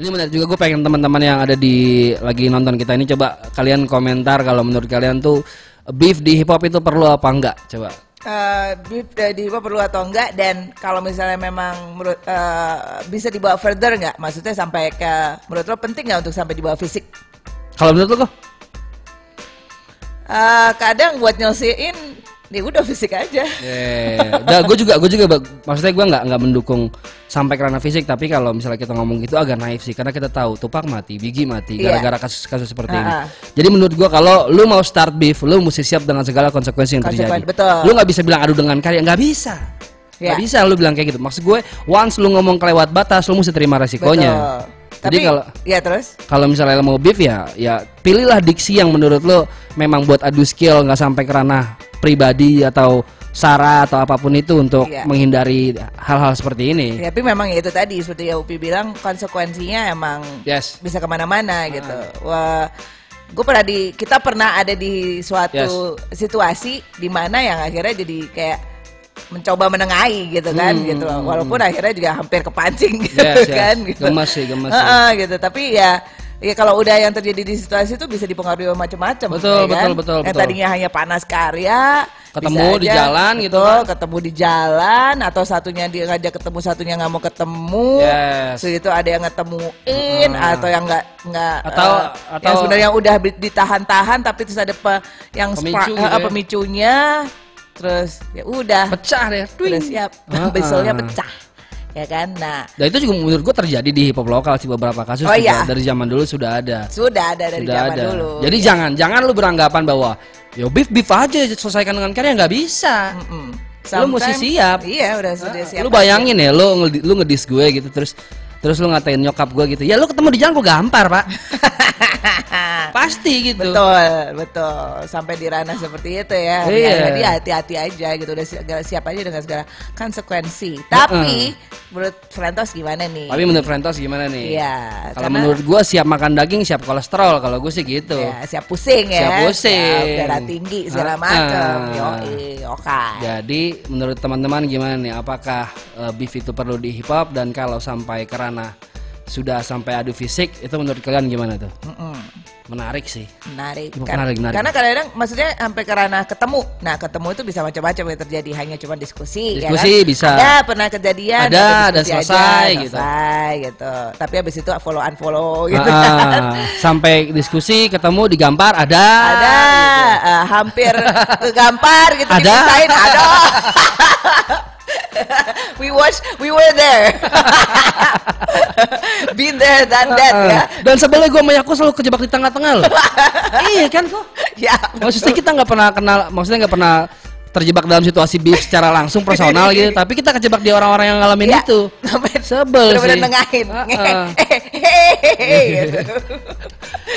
Ini menarik juga gue pengen teman-teman yang ada di lagi nonton kita ini coba kalian komentar kalau menurut kalian tuh beef di hip hop itu perlu apa enggak? Coba. Uh, beef uh, di hip hop perlu atau enggak dan kalau misalnya memang menurut uh, bisa dibawa further nggak? Maksudnya sampai ke menurut lo penting nggak untuk sampai dibawa fisik? Kalau menurut lo kok? Uh, kadang buat nyelesain ya udah fisik aja. Yeah. Nah, gue juga gue juga maksudnya gue nggak nggak mendukung sampai karena fisik tapi kalau misalnya kita ngomong gitu agak naif sih karena kita tahu Tupak mati, Bigi mati iya. gara-gara yeah. kasus-kasus seperti uh -huh. ini. Jadi menurut gue kalau lu mau start beef, lu mesti siap dengan segala konsekuensi yang terjadi. Betul. Lu nggak bisa bilang adu dengan karya, nggak bisa. Yeah. Gak bisa lu bilang kayak gitu. Maksud gue, once lu ngomong kelewat batas, lu mesti terima resikonya. Betul. Jadi kalau ya terus kalau misalnya mau beef ya ya pilihlah diksi yang menurut lo memang buat adu skill nggak sampai kerana pribadi atau sara atau apa pun itu untuk iya. menghindari hal-hal seperti ini. Ya, tapi memang ya itu tadi seperti yang Upi bilang konsekuensinya emang yes. bisa ke mana-mana ah. gitu. Wah, gue pernah di kita pernah ada di suatu yes. situasi di mana yang akhirnya jadi kayak mencoba menengahi gitu kan hmm, gitu walaupun akhirnya juga hampir kepancing gitu yes, kan yes. gitu. gemes sih gemes uh, uh, gitu tapi ya Ya kalau udah yang terjadi di situasi itu bisa dipengaruhi macam-macam. Betul, ya kan? betul, betul, Yang tadinya hanya panas karya, ketemu di aja, jalan gitu kan? ketemu di jalan atau satunya dia ngajak ketemu satunya nggak mau ketemu. Yes. So itu ada yang ngetemuin uh. atau yang nggak nggak atau uh, atau yang sebenarnya udah ditahan-tahan tapi terus ada pe, yang Pemicu spa, gitu ya. pemicunya terus ya udah pecah deh. Udah siap. Uh, uh. pecah ya kan nah dan itu juga menurut gua terjadi di hip hop lokal sih beberapa kasus oh, iya. dari zaman dulu sudah ada sudah ada dari sudah zaman ada. dulu jadi ya. jangan jangan lu beranggapan bahwa yo beef beef aja selesaikan dengan karya nggak bisa mm -mm. lu mesti siap iya udah sudah siap lu bayangin aja. ya lu lu ngedis gue gitu terus terus lu ngatain nyokap gue gitu ya lu ketemu di jalan kok gampar pak pasti gitu. Betul betul. Sampai di ranah seperti itu ya. Iya. jadi hati-hati aja gitu. Udah siap aja dengan segala konsekuensi. Tapi uh menurut Frentos gimana nih? Tapi menurut Frentos gimana nih? Iya kalau menurut gue siap makan daging siap kolesterol. Kalau gue sih gitu. Ya, siap pusing ya. Siap pusing. Siap darah tinggi segala uh, macam uh. oke okay. jadi menurut teman-teman gimana nih? Apakah uh, beef itu perlu di hip hop? Dan kalau sampai kerana sudah sampai adu fisik itu menurut kalian gimana tuh? Mm -mm. Menarik sih. Menarik. Kan, menarik, menarik. Karena kadang-kadang maksudnya sampai ke ranah ketemu. Nah, ketemu itu bisa macam-macam yang terjadi, hanya cuma diskusi. Ya diskusi ya kan? bisa. Ada pernah kejadian. Ada, ada selesai aja, gitu. Selesai gitu. Tapi habis itu follow unfollow gitu uh, kan. Sampai diskusi, ketemu, digampar, ada. Ada. Gitu. Uh, hampir kegampar gitu. Ada. ada. we watch, we were there. Been there, done that uh, ya. Dan sebenarnya gue sama Yako selalu kejebak di tengah-tengah loh. iya kan kok? Ya. Maksudnya kita nggak pernah kenal, maksudnya nggak pernah terjebak dalam situasi beef secara langsung personal gitu tapi kita kejebak di orang-orang yang ngalamin ya, itu sebel sih nengahin uh -uh.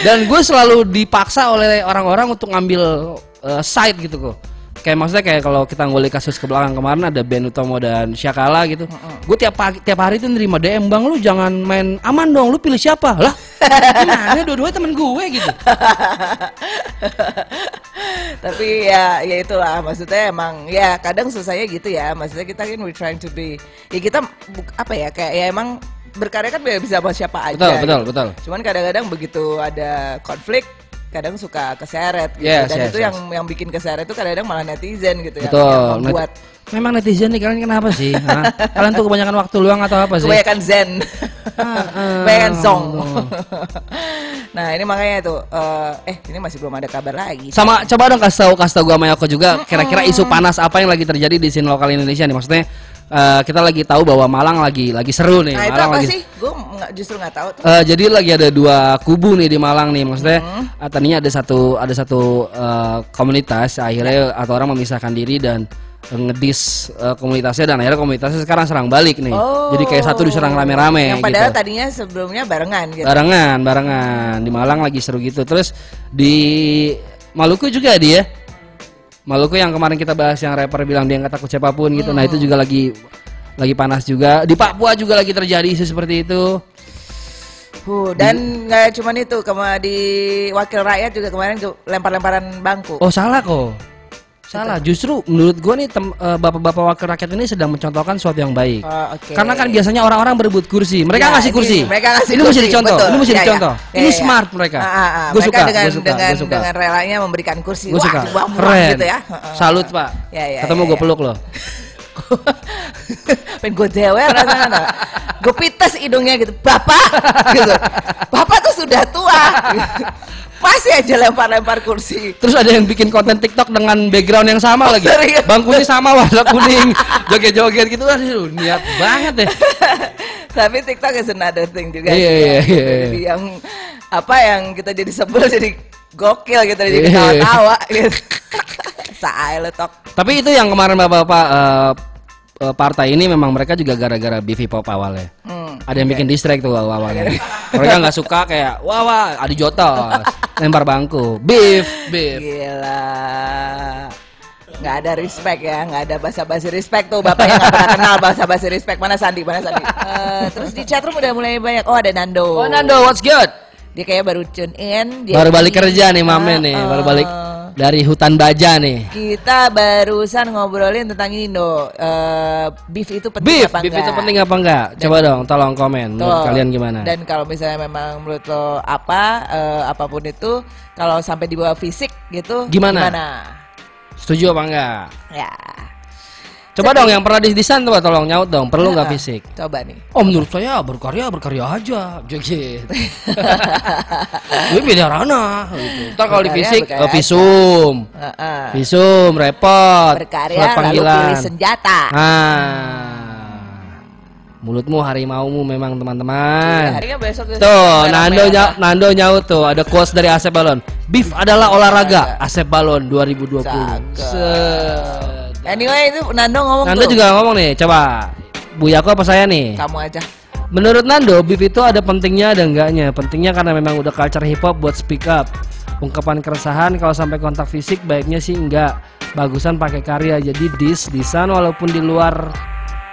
dan gue selalu dipaksa oleh orang-orang untuk ngambil uh, side gitu kok kayak maksudnya kayak kalau kita ngulik kasus ke belakang kemarin ada Ben Utomo dan Syakala gitu. Uh -uh. Gue tiap pagi tiap hari tuh nerima DM bang lu jangan main aman dong, lu pilih siapa? Lah, gimana dua-duanya temen gue gitu. Tapi ya ya itulah maksudnya emang ya kadang susahnya gitu ya. Maksudnya kita kan we trying to be ya kita apa ya kayak ya emang berkarya kan bisa sama siapa aja. Betul, betul, gitu. betul. Cuman kadang-kadang begitu ada konflik kadang suka keseret gitu. Yes, dan yes, itu yes. yang yang bikin keseret itu kadang-kadang malah netizen gitu ya yang membuat memang netizen nih kalian kenapa sih? Kalian tuh kebanyakan waktu luang atau apa sih? Kebanyakan zen. Kebanyakan zong nah ini makanya tuh uh, eh ini masih belum ada kabar lagi. Sama coba dong kasih tahu kasih tahu gue sama Yoko juga kira-kira isu panas apa yang lagi terjadi di scene lokal Indonesia nih? Maksudnya uh, kita lagi tahu bahwa Malang lagi lagi seru nih. Nah, Malang itu apa lagi. sih? Gue justru nggak tahu. Tuh. Uh, jadi lagi ada dua kubu nih di Malang nih. Maksudnya hmm. tadinya ada satu ada satu uh, komunitas akhirnya ya. atau orang memisahkan diri dan ngedis uh, komunitasnya dan akhirnya komunitasnya sekarang serang balik nih. Oh. Jadi kayak satu diserang rame-rame. Yang padahal gitu. tadinya sebelumnya barengan gitu. Barengan, barengan. Di Malang lagi seru gitu. Terus di Maluku juga dia Maluku yang kemarin kita bahas yang rapper bilang dia nggak takut siapa pun gitu. Hmm. Nah itu juga lagi lagi panas juga. Di Papua juga lagi terjadi isu seperti itu. Uh, dan nggak cuma itu, kema di wakil rakyat juga kemarin lempar-lemparan bangku. Oh salah kok. Salah, justru menurut gua nih uh, bapak-bapak wakil rakyat ini sedang mencontohkan sesuatu yang baik. Oh, okay. Karena kan biasanya orang-orang berebut kursi, mereka ya, ngasih kursi. Ini, mereka ngasih ini kursi. mesti dicontoh, betul. ini mesti ya, ya. dicontoh. Ya, ini ya. smart mereka. Ah, ah, ah. Gue suka, dengan, gua suka, dengan, gua suka. dengan relanya memberikan kursi. Gue suka. Wah, Keren. Gitu ya. Salut pak. Ya, ya, Ketemu ya, gue ya. peluk loh. pengen gue jewer rasanya gue pites hidungnya gitu bapak gitu bapak tuh sudah tua masih aja lempar-lempar kursi. Terus ada yang bikin konten TikTok dengan background yang sama oh, lagi. Serius? Bangkunya sama warna kuning, joget-joget gitu kan niat banget deh. Tapi TikTok is another thing juga. Iya, iya, iya, iya. Yang apa yang kita jadi sebel jadi gokil gitu jadi iya. ketawa-tawa gitu. Letok. Tapi itu yang kemarin Bapak-bapak uh, partai ini memang mereka juga gara-gara beefy pop awalnya. Hmm, ada yang bikin distract tuh awalnya. mereka nggak suka kayak wah wah adi jotos lempar bangku beef beef. Gila. Nggak ada respect ya, nggak ada basa-basi respect tuh bapak yang nggak pernah kenal basa-basi respect mana Sandi mana Sandi. Uh, terus di chatroom udah mulai banyak. Oh ada Nando. Oh Nando, what's good? Dia kayak baru tune in. Dia baru balik kerja nih Mamen nih, uh, baru balik dari hutan baja nih. Kita barusan ngobrolin tentang ini no. Uh, beef itu penting beef, apa beef enggak? Beef itu penting apa enggak? Coba dong tolong komen menurut kalian gimana? Dan kalau misalnya memang menurut lo apa uh, apa pun itu kalau sampai di bawah fisik gitu gimana? gimana? Setuju apa enggak? Ya. Coba Jadi, dong yang pernah didesain tuh tolong nyaut dong. Perlu nggak fisik? Coba nih. Oh menurut saya berkarya berkarya aja. Jadi. Gue beda ranah. Gitu. Ntar kalau di fisik uh, visum, uh, uh. visum repot. Berkarya lalu pilih senjata. Ah. Mulutmu harimaumu memang teman-teman. Iya, besok tuh Nando nya Nando nyaut tuh ada quotes dari Asep Balon. Beef adalah olahraga. Asep Balon 2020. Set. Anyway itu Nando ngomong Nando tuh. juga ngomong nih, coba Bu Yako apa saya nih? Kamu aja. Menurut Nando, beef itu ada pentingnya ada enggaknya. Pentingnya karena memang udah culture hip hop buat speak up. Ungkapan keresahan kalau sampai kontak fisik baiknya sih enggak. Bagusan pakai karya. Jadi dis disan walaupun di luar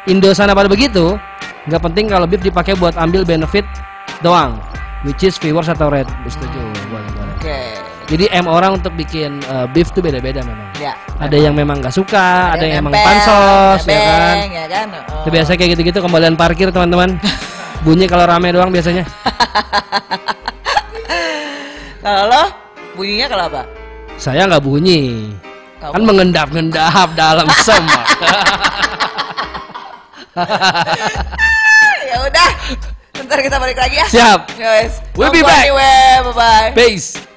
Indo sana pada begitu, nggak penting kalau beef dipakai buat ambil benefit doang, which is viewers atau red. Setuju. Jadi M orang untuk bikin uh, beef tuh beda-beda memang. Ya, ada yang memang nggak suka, ada, ada yang, yang emang pansos, ya kan. Ya kan? Oh. Itu biasa kayak gitu-gitu kembalian parkir teman-teman. Bunyi kalau rame doang biasanya. kalau lo bunyinya kalau apa? Saya nggak bunyi. Kamu? Kan mengendap-endap dalam semak. ya udah. Ntar kita balik lagi ya. Siap. Yes. We'll be back. Bye bye. Peace.